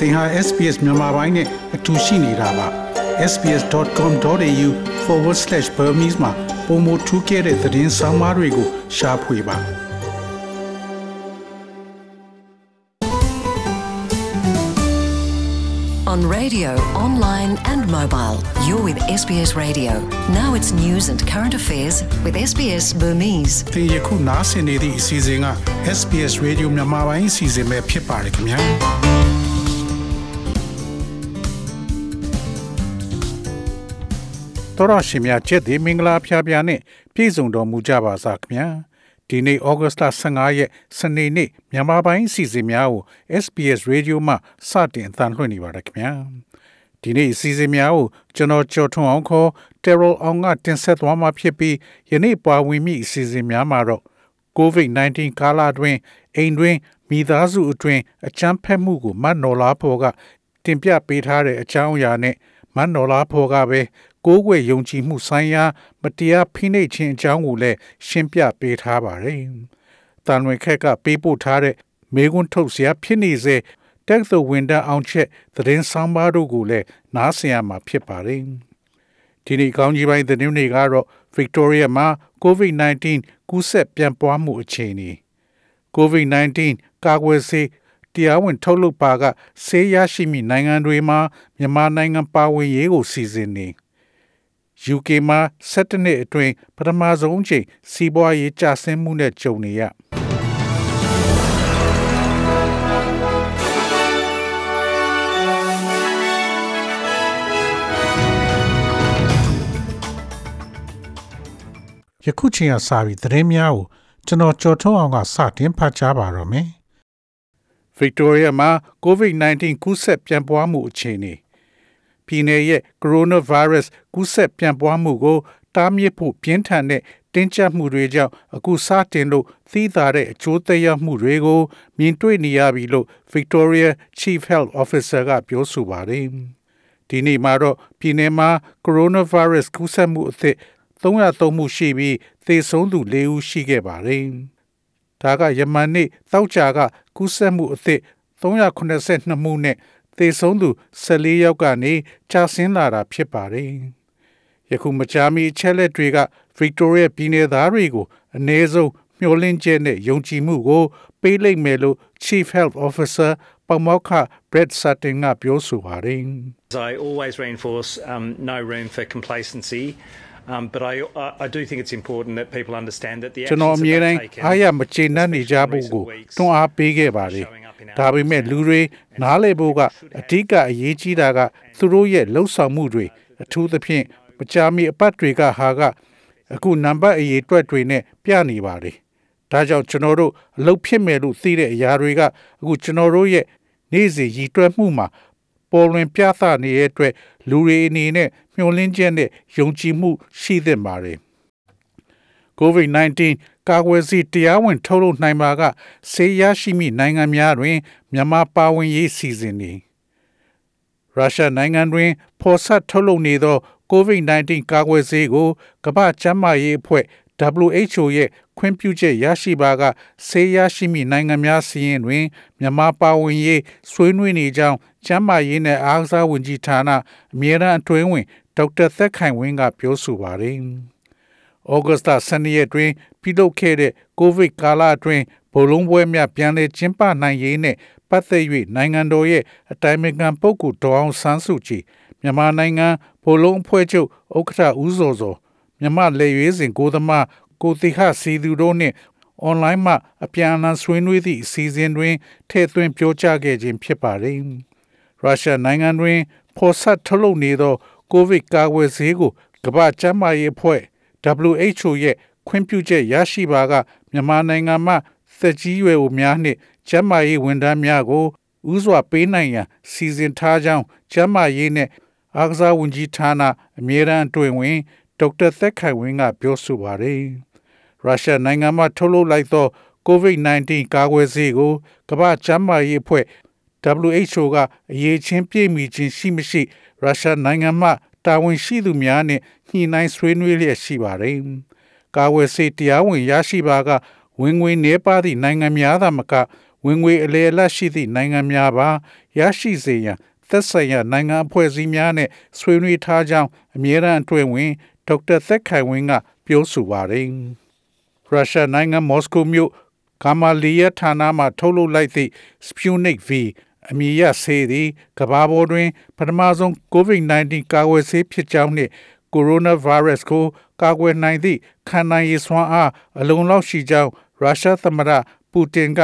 သင်ဟာ SPS မြန်မာပိုင်းနဲ့အတူရှိနေတာပါ sbs.com.au/burmese မှာပုံမထူးခဲ့တဲ့သတင်းစာမားတွေကိုရှားဖွေပါ On radio, online and mobile, you're with SBS Radio. Now it's news and current affairs with SBS Burmese. သင်ယခုနားဆင်နေသည့်အစီအစဉ်က SBS Radio မြန်မာပိုင်းအစီအစဉ်ပဲဖြစ်ပါတယ်ခင်ဗျာ တော်ရရှိမြချက်ဒီမင်္ဂလာဖျားဖျားနဲ့ပြည်စုံတော်မူကြပါစားခင်ဗျာဒီနေ့ဩဂတ်စ်လ15ရက်စနေနေ့မြန်မာပိုင်းအစီအစဉ်များကို SBS Radio မှစတင်အသံလွှင့်နေပါတယ်ခင်ဗျာဒီနေ့အစီအစဉ်များကိုကျွန်တော်ကျော်ထွန်းအောင်ခေါ် Terrell အောင်ကတင်ဆက်သွားမှာဖြစ်ပြီးယနေ့ပွားဝင်မိအစီအစဉ်များမှာတော့ COVID-19 ကာလအတွင်းအိမ်တွင်းမိသားစုအတွင်းအချမ်းဖက်မှုကိုမတ်နော်လာဖော်ကတင်ပြပေးထားတဲ့အကြောင်းအရာနဲ့မတ်နော်လာဖော်ကပဲ ကိုးကွယ်ယုံကြည်မှုဆိုင်ရာ မတရားဖိနှိပ်ခြင်းအကြောင်းကိုလည်းရှင်းပြပေးထားပါတယ်။တန်ဝင်ခက်ကပေးပို့ထားတဲ့မေကွန်းထုတ်စရာဖြစ်နေစေတက်သဝင်တအောင်ချက်သတင်းဆောင်ပါတို့ကိုလည်းနားဆင်ရမှာဖြစ်ပါတယ်။ဒီနေ့ကောင်းကြီးပိုင်းသတင်းတွေကတော့ Victoria မှာ COVID-19 ကူးစက်ပြန့်ပွားမှုအခြေအနေ COVID-19 ကာကွယ်ဆေးတရားဝင်ထုတ်လုပ်ပါကဆေးရရှိမိနိုင်ငံတွေမှာမြန်မာနိုင်ငံပါဝင်ရေးကိုစီစဉ်နေ UK မှာ7နှစ်အတွင်းပထမဆုံးချိန်စီးပွားရေးကျဆင်းမှုနဲ့ကြုံနေရယခုချိန်ကစပြီးသတင်းများကိုကျွန်တော်ကြော်ထုံးအောင်ကစတင်ဖတ်ကြားပါတော့မယ်။ Victoria မှာ COVID-19 ကူးစက်ပြန့်ပွားမှုအခြေအနေ ပြည်내ရဲ့ coronavirus ကူးစက်ပြန့်ပွားမှုကိုတားမြစ်ဖို့ပြင်းထန်တဲ့တင်းကျပ်မှုတွေကြောင့်အခုစတင်လို့သိသာတဲ့အကျိုးသက်ရောက်မှုတွေကိုမြင်တွေ့နေရပြီလို့ Victoria Chief Health Officer ကပြောဆိုပါတယ်။ဒီနေ့မှာတော့ပြည်내မှာ coronavirus ကူးစက်မှုအသစ်303မှုရှိပြီးသေဆုံးသူ4ဦးရှိခဲ့ပါတယ်။ဒါကယမန်နေ့တောက်ကြကကူးစက်မှုအသစ်382မှုနဲ့ သေဆုံးသူ14ယောက်ကနေကျဆင်းလာတာဖြစ်ပါတယ်။ယခုမကြာမီအချက်လက်တွေက Victoria ပြည်နယ်သားတွေကိုအ ਨੇ ဆုံးမျှော်လင့်ချက်နဲ့ယုံကြည်မှုကို ပေးလိမ့်မယ်လို့ Chief Health Officer ပမောက္ခ Brett Sutton ကပြောဆိုပါတယ်။ I always reinforce um, no room for complacency. Um, but I, I do think it's important that people understand that the ကျွန် actions တော်အ that မြဲတ they've မ်း taken အားရမကျေနပ်နေကြဖို့ကိုတွန်းအားပေးခဲ့ပါတယ်။ ဒါပေမဲ့လူတွေနားလည်ဖို့ကအဓိကအရေးကြီးတာကသူတို့ရဲ့လှုပ်ဆောင်မှုတွေအထူးသဖြင့်မကြာမီအပတ်တွေကဟာကအခုနံပါတ်အရေးအတွက်တွေနဲ့ပြနေပါတယ်။ဒါကြောင့်ကျွန်တော်တို့အလုပ်ဖြစ်မယ်လို့သိတဲ့အရာတွေကအခုကျွန်တော်တို့ရဲ့နေ့စဉ်ရည်တွက်မှုမှာပေါ်လွင်ပြသနေတဲ့အတွက်လူတွေအနေနဲ့မျှော်လင့်ချက်နဲ့ယုံကြည်မှုရှိသင့်ပါတယ်။ COVID-19 ကာကွယ်ဆေးတရားဝင် ထုတ်လုပ်နိုင်ပါကဆေးရရှိမိနိုင်ငံများတွင်မြန်မာပါဝင်ရေးစီစဉ်နေရုရှားနိုင်ငံတွင်ဖော်ဆတ်ထုတ်လုပ်နေသော COVID-19 ကာကွယ်ဆေးကိုကမ္ဘာ့ကျန်းမာရေးအဖွဲ့ WHO ရဲ့ခွင့်ပြုချက်ရရှိပါကဆေးရရှိမိနိုင်ငံများစီးရင်တွင်မြန်မာပါဝင်ရေးဆွေးနွေးနေကြောင်းကျန်းမာရေးနဲ့အားကစားဝန်ကြီးဌာနအမြဲတမ်းအတွင်းဝင်ဒေါက်တာသက်ခိုင်ဝင်းကပြောဆိုပါတယ်။ ဩဂတ်စ်လ12ရက်တွင်ပြုလုပ်ခဲ့တဲ့ကိုဗစ်ကာလအတွင်းဘုံလုံးပွဲများပြန်လည်ကျင်းပနိုင်ရေးနဲ့ပတ်သက်၍နိုင်ငံတော်ရဲ့အတိုင်ပင်ခံပုဂ္ဂိုလ်ဒေါအောင်ဆန်းစုကြည်မြန်မာနိုင်ငံဘုံလုံးအဖွဲ့ချုပ်ဥက္ကဋ္ဌဦးစောစောမြန်မာလေရွေးစဉ်ကိုသမားကိုတိခစီသူတို့နှင့်အွန်လိုင်းမှာအပြန်အလှန်ဆွေးနွေးသည့်အစီအစဉ်တွင်ထည့်သွင်းပြောကြားခဲ့ခြင်းဖြစ်ပါတယ်။ရုရှားနိုင်ငံတွင်ဖော်ဆတ်ထုတ်လုပ်နေသောကိုဗစ်ကာကွယ်ဆေးကိုကမ္ဘာ့ကျန်းမာရေးအဖွဲ့ WHO ရဲ့ခွင့်ပြုချက်ရရှိပါကမြန်မာနိုင်ငံမှသက်ကြီးရွယ်အိုများနှင့်ကျန်းမာရေးဝန်ထမ်းများကိုဥစွာပေးနိုင်ရန်စီစဉ်ထားကြောင်းကျန်းမာရေးနှင့်အားကစားဝန်ကြီးဌာနအမြဲတမ်းအတွင်းဝင်ဒေါက်တာသက်ခိုင်ဝင်းကပြောဆိုပါတယ်။ရုရှားနိုင်ငံမှထုတ်လုပ်လိုက်သော COVID-19 ကာကွယ်ဆေးကိုကမ္ဘာ့ကျန်းမာရေးအဖွဲ့ WHO ကအရေးချင်းပြည့်မီခြင်းရှိမရှိရုရှားနိုင်ငံမှ တာဝန်ရှိသူများနှင့်ညှိနှိုင်းဆွေးနွေးလျက်ရှိပါတယ်။ကာဝယ်ဆေးတရားဝင်ရရှိပါကဝင်ငွေနေပါသည့်နိုင်ငံများသာမကဝဝင်ငွေအလေအလတ်ရှိသည့်နိုင်ငံများပါရရှိစေရန်သက်ဆိုင်ရာနိုင်ငံအဖွဲ့အစည်းများနဲ့ဆွေးနွေးထားကြောင်းအမြဲတမ်းအတွင်းဝင်ဒေါက်တာသက်ခိုင်ဝင်းကပြောဆိုပါတယ်။ရုရှားနိုင်ငံမော်စကိုမြို့ကာမာလီယာဌာနမှထုတ်လုပ်လိုက်သည့် Sputnik V အမည်ရဆေးသည်ကမ္ဘာပေါ်တွင် ပထမဆုံး COVID-19 ကာကွယ်ဆေးဖြစ်ကြောင်းနှင့်ကိုရိုနာဗိုင်းရပ်စ်ကိုကာကွယ်နိုင်သည့်ခံနိုင်ရည်စွမ်းအားအလုံးလောက်ရှိကြောင်းရုရှားသမ္မတပူတင်က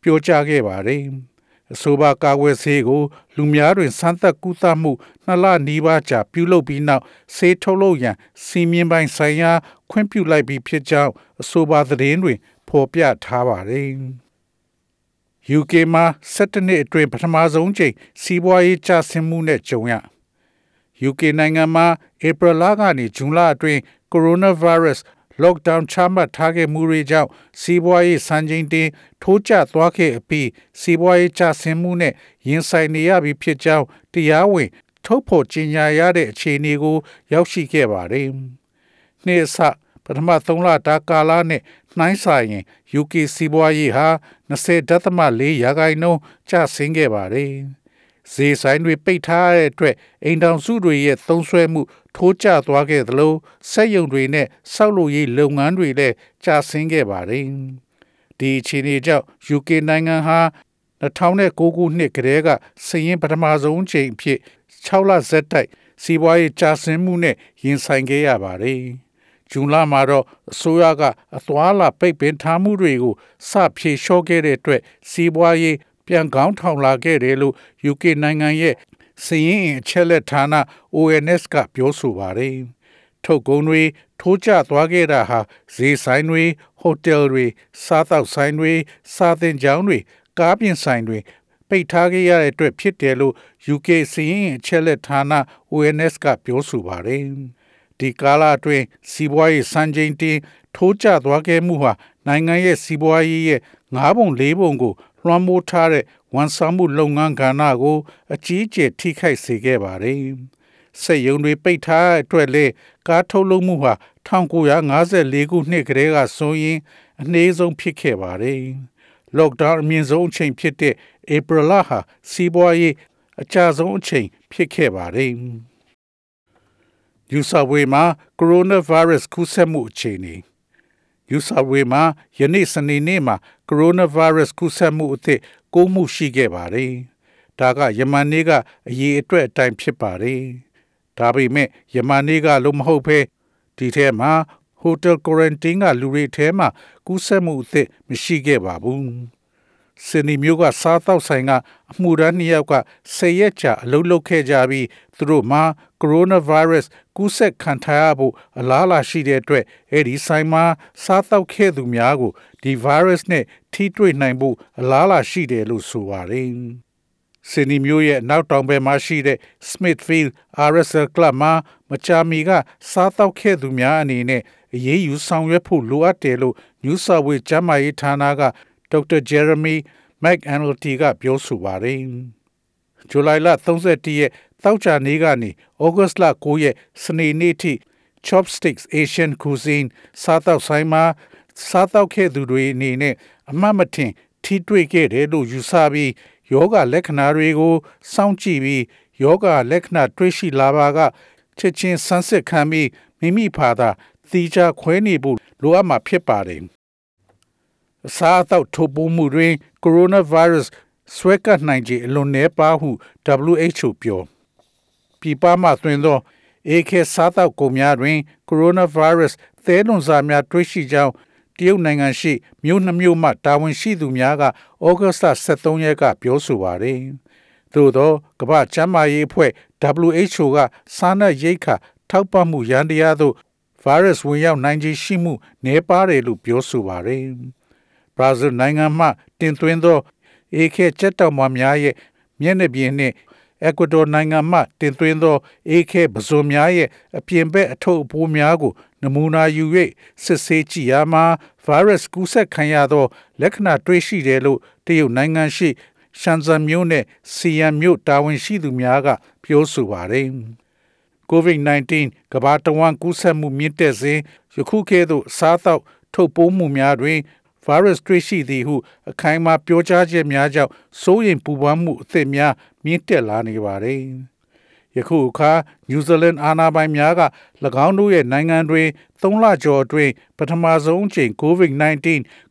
ပြောကြားခဲ့ပါတယ်။အဆိုပါကာကွယ်ဆေးကို လူများတွင်စမ်းသပ်ကူသမှုနှစ်လနီးပါးကြာပြုလုပ်ပြီးနောက်ဆေးထုတ်လုပ်ရန်စီမင်းပိုင်းဆိုင်ရာခွင့်ပြုလိုက်ပြီးဖြစ်ကြောင်းအဆိုပါသတင်းတွင်ဖော်ပြထားပါတယ်။ UK မှာ17နှစ်အတွင်းပထမဆုံးချိန်စီးပွားရေးကျဆင်းမှုနဲ့ကြုံရ UK နိုင်ငံမှာဧပြီလကနေဇွန်လအတွင်း coronavirus lockdown ချမှတ်ထားခဲ့မှုတွေကြောင့်စီးပွားရေးစံချိန်တင်ထိုးကျသွားခဲ့အပြီးစီးပွားရေးကျဆင်းမှုနဲ့ရင်ဆိုင်နေရပြီဖြစ်ကြောင်းတရားဝင် ထုတ်ဖော်ကြေညာရတဲ့အခြေအနေကို ရောက်ရှိခဲ့ပါတယ်။နှစ်အစပထမ3လတာကာလနဲ့ နှိုင်းဆိုင်ရင် UK စီးပွားရေးဟာ20.4ရာခိုင်နှုန်းကျဆင်းခဲ့ပါတယ်။ဈေးဆိုင်တွေပိတ်ထားတဲ့အတွက်အိမ်တောင်စုတွေရဲ့သုံးစွဲမှု ထိုးကျသွားခဲ့သလိုစက်ရုံတွေနဲ့ဆောက်လုပ်ရေးလုပ်ငန်းတွေလည်းကျဆင်းခဲ့ပါတယ်။ဒီအခြေအနေကြောင့် UK နိုင်ငံဟာ2009ခုနှစ်ကတည်းကစရင်ပထမဆုံးအချိန်ဖြစ်6လဆက်တိုက်စီးပွားရေးကျဆင်းမှုနဲ့ရင်ဆိုင်ခဲ့ရပါတယ်။ ဂျွန်လမှာတော့အစိုးရကအသွာလာပိတ်ပင်ထားမှုတွေကိုစဖြေလျှော့ခဲ့တဲ့အတွက်စီးပွားရေးပြန်ကောင်းထောင်လာခဲ့တယ်လို့ UK နိုင်ငံရဲ့စည်ရင်အချက်လက်ဌာန ONS ကပြောဆိုပါတယ်။ထုတ်ကုန်တွေထိုးကျသွားခဲ့တာဟာဈေးဆိုင်တွေဟိုတယ်တွေစားသောက်ဆိုင်တွေစားသင်ကျောင်းတွေကားပြင်ဆိုင်တွေပိတ်ထားခဲ့ရတဲ့အတွက်ဖြစ်တယ်လို့ UK စည်ရင်အချက်လက်ဌာန ONS ကပြောဆိုပါတယ်။ ဒီကာလအတွင်းစီးပွားရေးစံချိန်တင်ထိုးကျသွားခဲ့မှုဟာနိုင်ငံရဲ့စီးပွားရေးရဲ့၅ပုံ၄ပုံကိုလွှမ်းမိုးထားတဲ့ဝန်ဆောင်မှုလုပ်ငန်းကဏ္ဍကိုအကြီးအကျယ်ထိခိုက်စေခဲ့ပါတယ်။စက်ရုံတွေပိတ်ထားအတွက်လေကားထုတ်လုပ်မှုဟာ1954ခုနှစ်ကတည်းကဆိုရင်အနည်းဆုံးဖြစ်ခဲ့ပါတယ်။ lockdown အမြင့်ဆုံးအချိန်ဖြစ်တဲ့ April လဟာစီးပွားရေးအကျဆုံးအချိန်ဖြစ်ခဲ့ပါတယ်။ New South Wales မှာ coronavirus ကူးစက်မှုအခြေအနေ New South Wales မှာယနေ့စနေနေ့မှာ coronavirus ကူးစက်မှုအသစ်၉မှုရှိခဲ့ပါတယ်။ဒါကယမန်နေ့ကအရေးအတွက်အတိုင်းဖြစ်ပါတယ်။ဒါပေမဲ့ယမန်နေ့ကလို့မဟုတ်ဘဲဒီထဲမှာ hotel quarantine ကလူတွေထဲမှာကူးစက်မှုအသစ်မရှိခဲ့ပါဘူး။ စနေမျိုးကစားတောက်ဆိုင်ကအမှုရန်နှစ်ယောက်ကဆယ်ရက်ကြာအလုပ်လုပ်ခဲ့ကြပြီးသူတို့မှာ coronavirus ကူးစက်ခံထားရဖို့အလားအလာရှိတဲ့အတွက်အဲ့ဒီဆိုင်မှာစားတောက်ခဲ့သူများကိုဒီ virus နဲ့ထိတွေ့နိုင်ဖို့အလားအလာရှိတယ်လို့ဆိုပါတယ်။စနီမျိုးရဲ့နောက်တောင်ဘက်မှာရှိတဲ့ Smithfield RSL Club မှာမကြာမီကစားတောက်ခဲ့သူများအနေနဲ့အရေးယူဆောင်ရွက်ဖို့လိုအပ်တယ်လို့ New South Wales ကျန်းမာရေးဌာနက ဒေါက်တာ Jeremy McAnulty ကပြောဆိုပါတယ်။ဇူလိုင်လ31ရက်တောက်ချာနေ့ကနေဩဂတ်လ9ရက်စနေနေ့ထိ Chopsticks Asian Cuisine စားတောက်ဆိုင်မှာစားတောက်ခဲ့သူတွေအနေနဲ့အမှတ်မထင်ထိတွေ့ခဲ့တယ်လို့ယူဆပြီးယောဂလက္ခဏာတွေကိုစောင့်ကြည့်ပြီးယောဂလက္ခဏာတွေ့ရှိလာပါကချက်ချင်းဆန်းစစ်ခံပြီးမိမိဖာသာသီးခြားခွဲနေဖို့လိုအပ်မှာဖြစ်ပါတယ်။ အစားအသောက်ထုတ်ပိုးမှုတွင်ကိုရိုနာဗိုင်းရပ်စ်ဆွဲကပ်နိုင်ခြင်းအလွန်နည်းပါးဟု WHO ပြောပြည်ပမှသွင်းသောအေခေစားသောက်ကုန်များတွင်ကိုရိုနာဗိုင်းရပ်စ်သဲလွန်စာများတွေ့ရှိကြောင်းတရုတ်နိုင်ငံရှိမြို့နှမျိုးမှတာဝန်ရှိသူများကဩဂတ်စ်လ23ရက်ကပြောဆိုပါတယ်။သို့သောကမ္ဘာ့ကျန်းမာရေးအဖွဲ့ WHO ကစားနပ်ရိက္ခာထောက်ပံ့မှုရန်တရားသို့ virus ဝင်ရောက်နိုင်ခြင်းရှိမှုနည်းပါးတယ်လို့ပြောဆိုပါတယ်။ ဘရာဇီးနိုင်ငံမှတင်သွင်းသောအေခဲချက်တောင်မများရဲ့မျက်နှာပြင်နှင့်အက်ကွာဒိုနိုင်ငံမှတင်သွင်းသောအေခဲပဇွန်များရဲ့အပြင်ဘက်အထုပ်အပိုးများကိုနမူနာယူ၍စစ်ဆေးကြည့်ရမှာဗိုင်းရပ်စ်ကူးစက်ခံရသော လက္ခဏာတွေ့ရှိတယ်လို့တရုတ်နိုင်ငံရှိရှန်ဇန်မြို့နဲ့စီယန်မြို့တာဝန်ရှိသူများက ပြောဆိုပါတယ်။ COVID-19 ကမ္ဘာတဝန်းကူးစက်မှုမြင့်တက်စဉ်ယခုကဲ့သို့စားသောက်ထုတ်ပိုးမှုများတွင် virus တွေ့ရှိသည်ဟု အခိုင်အမာပြောကြားချက်များကြောင့်စိုးရိမ်ပူပန်မှုအသစ်များမြင့်တက်လာနေပါတယ်။ယခုအခါနယူးဇီလန်အာဏာပိုင်များက၎င်းတို့ရဲ့နိုင်ငံတွင်၃လကျော်အတွင်းပထမဆုံးအကြိမ် COVID-19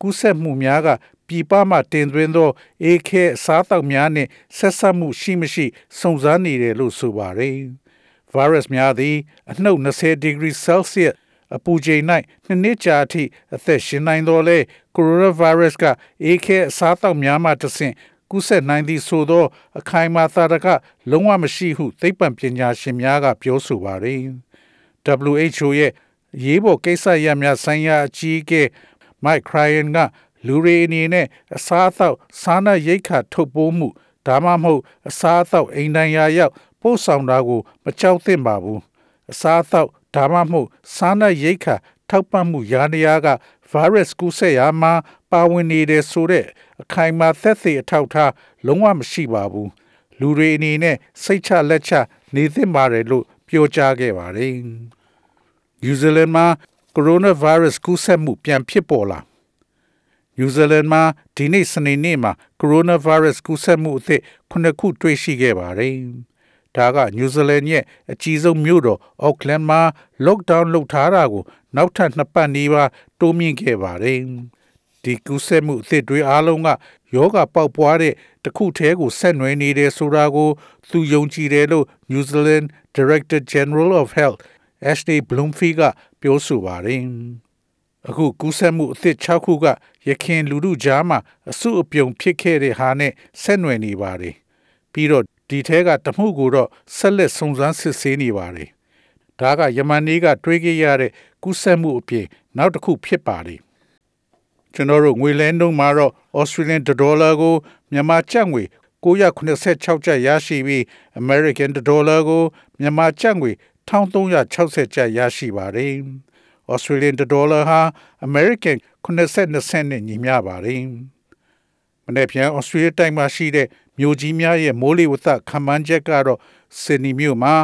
ကူးစက်မှုများကပြည်ပမှတင်သွင်းသော AK အစားအသောက်များနှင့်ဆက်စပ်မှုရှိမရှိစုံစမ်းနေတယ်လို့ဆိုပါတယ်။ virus များသည်အနှုတ်20 degree Celsius အပူချိန်၌နှစ်နှစ်ကြာအထိအသက်ရှင်နိုင်တော်လဲကိုရိုနာဗိုင်းရပ်စ်ကအေးခဲအစားအသောက်များမှတဆင့်ကူးစက်နိုင်သည့်ဆိုသော အခိုင်အမာသာဓကလုံးဝမရှိဟုသိပ္ပံပညာရှင်များကပြောဆိုပါရယ် WHO ရဲ့ရေးပေါ်ကိစ္စရပ်များဆိုင်ရာအကြီးအကဲ Mike Ryan ကလူတွေအနေနဲ့အစားအသောက်စားနပ်ရိက္ခာထုတ်ပိုးမှုဒါမှမဟုတ်အစားအသောက်အိမ်တိုင်ရာရောက်ပို့ဆောင်တာကို မကြောက်သင့်ပါဘူးအစားအသောက် ဒါမှမဟုတ်စားနပ်ရိက္ခာထောက်ပံ့မှုရာနေရာက virus ကူးစက်ရာမှာပါဝင်နေတဲ့ဆိုတဲ့အခိုင်အမာသက်သေအထောက်ထားလုံးဝမရှိပါဘူးလူတွေအနေနဲ့စိတ်ချလက်ချနေသင့်ပါတယ်လို့ပြောကြားခဲ့ပါတယ်။ New Zealand မှာ coronavirus ကူးစက်မှုပြန်ဖြစ်ပေါ်လာ New Zealand မှာဒီနေ့စနေနေ့မှာ coronavirus ကူးစက်မှုအသစ်9ခုတွေ့ရှိခဲ့ပါတယ်။ ဒါက New Zealand ရဲ့အကြီးဆုံးမြို့တော် Auckland မှာ lockdown လုပ်ထားတာကိုနောက်ထပ်နှစ်ပတ်နီးပါးတိုးမြင့်ခဲ့ပါတယ်။ဒီကူးစက်မှုအသစ်တွေအားလုံးကယောဂပေါက်ပွားတဲ့တစ်ခုတည်းကိုဆက်နွယ်နေတယ်ဆိုတာကိုသူယုံကြည်တယ်လို့ New Zealand Director General of Health Ashley Bloomfield ကပြောဆိုပါတယ်။အခုကူးစက်မှုအသစ်6ခုကရခင်လူမှုကြားမှာအစုအပြုံဖြစ်ခဲ့တဲ့ဟာနဲ့ဆက်နွယ်နေပါတယ်။ပြီးတော့ ဒီထဲကတမှုကိုတော့ဆက်လက်စုံစမ်းစစ်ဆေးနေပါတယ်။ဒါကယမန်နေ့ကတွေးခဲ့ရတဲ့ကူးစက်မှုအပြင်နောက်တစ်ခုဖြစ်ပါတယ်။ကျွန်တော်တို့ငွေလဲနှုန်းမှာတော့ Australian dollar ကိုမြန်မာကျပ်ငွေ986ကျပ်ရရှိပြီး American dollar ကိုမြန်မာကျပ်ငွေ1360ကျပ်ရရှိပါတယ်။ Australian dollar ဟာ American 82စက်နဲ့ညီမျှပါတယ်။မ နေ့ပြန် Australia တိုင်းမှာရှိတဲ့မြို့ကြီးများရဲ့မိုးလေဝသခန့်မှန်းချက်ကတော့ Sydney မြို့မှာ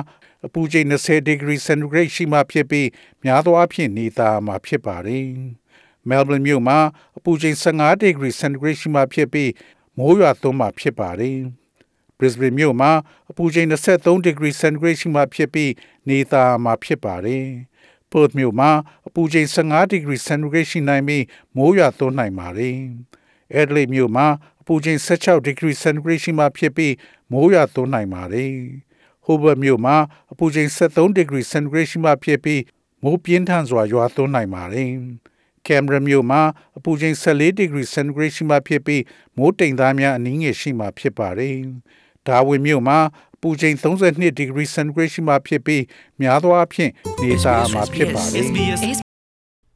အပူချိန်20 degree centigrade ရှိမှဖြစ်ပြီးများသောအားဖြင့်နေသားမှာဖြစ်ပါတယ်။ Melbourne မြို့မှာအပူချိန်15 degree centigrade ရှိမှဖြစ်ပြီးမိုးရွာသွန်းမှဖြစ်ပါတယ်။ Brisbane မြို့မှာအပူချိန်23 degree centigrade ရှိမှဖြစ်ပြီးနေသားမှာဖြစ်ပါတယ်။ Perth မြို့မှာအပူချိန်15 degree centigrade ရှိနိုင်ပြီးမိုးရွာသွန်းနိုင်ပါတယ်။ Adelaide မြို့မှာအပူချိန်16 degree centigrade ရှိမှဖြစ်ပြီးမိုးရွာသွန်းနိုင်ပါတယ်။ Hobart မြို့မှာအပူချိန်73 degree centigrade ရှိမှဖြစ်ပြီးမိုးပြင်းထန်စွာရွာသွန်းနိုင်ပါတယ်။ Canberra မြို့မှာအပူချိန်14 degree centigrade ရှိမှဖြစ်ပြီးမိုးတိမ်သားများအနည်းငယ်ရှိမှဖြစ်ပါတယ်။ Darwin မြို့မှာအပူချိန်32 degree centigrade ရှိမှဖြစ်ပြီးများသောအားဖြင့်နေစာမှာဖြစ်ပါတယ်။ SBS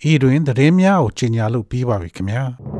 ။ဤတွင်သတင်းများကိုကြီးညာလို့ပြီးပါပြီခင်ဗျာ။